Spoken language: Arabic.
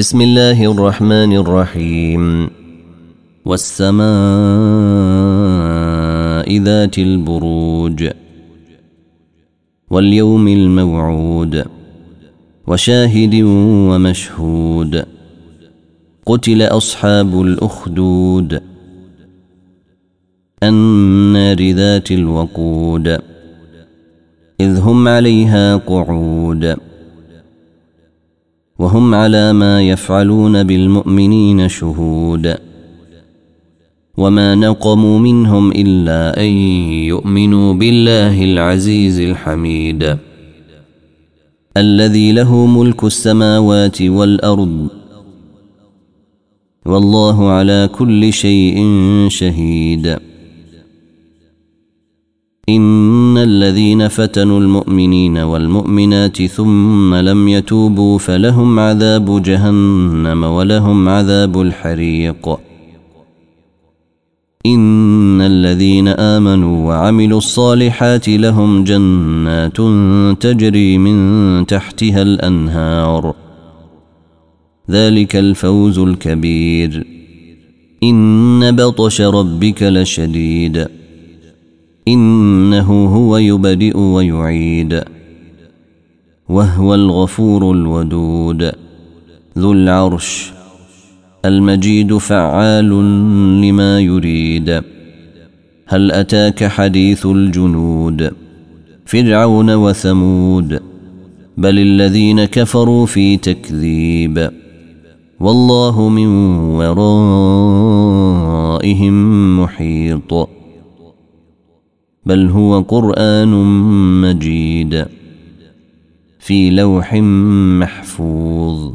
بسم الله الرحمن الرحيم والسماء ذات البروج واليوم الموعود وشاهد ومشهود قتل اصحاب الاخدود النار ذات الوقود اذ هم عليها قعود وهم على ما يفعلون بالمؤمنين شهود وما نقموا منهم الا ان يؤمنوا بالله العزيز الحميد الذي له ملك السماوات والارض والله على كل شيء شهيد إن الذين فتنوا المؤمنين والمؤمنات ثم لم يتوبوا فلهم عذاب جهنم ولهم عذاب الحريق. إن الذين آمنوا وعملوا الصالحات لهم جنات تجري من تحتها الأنهار. ذلك الفوز الكبير. إن بطش ربك لشديد. إنه هو يبدئ ويعيد. وهو الغفور الودود. ذو العرش. المجيد فعال لما يريد. هل أتاك حديث الجنود؟ فرعون وثمود. بل الذين كفروا في تكذيب. والله من ورائهم محيط. بل هو قرآن مجيد في لوح محفوظ.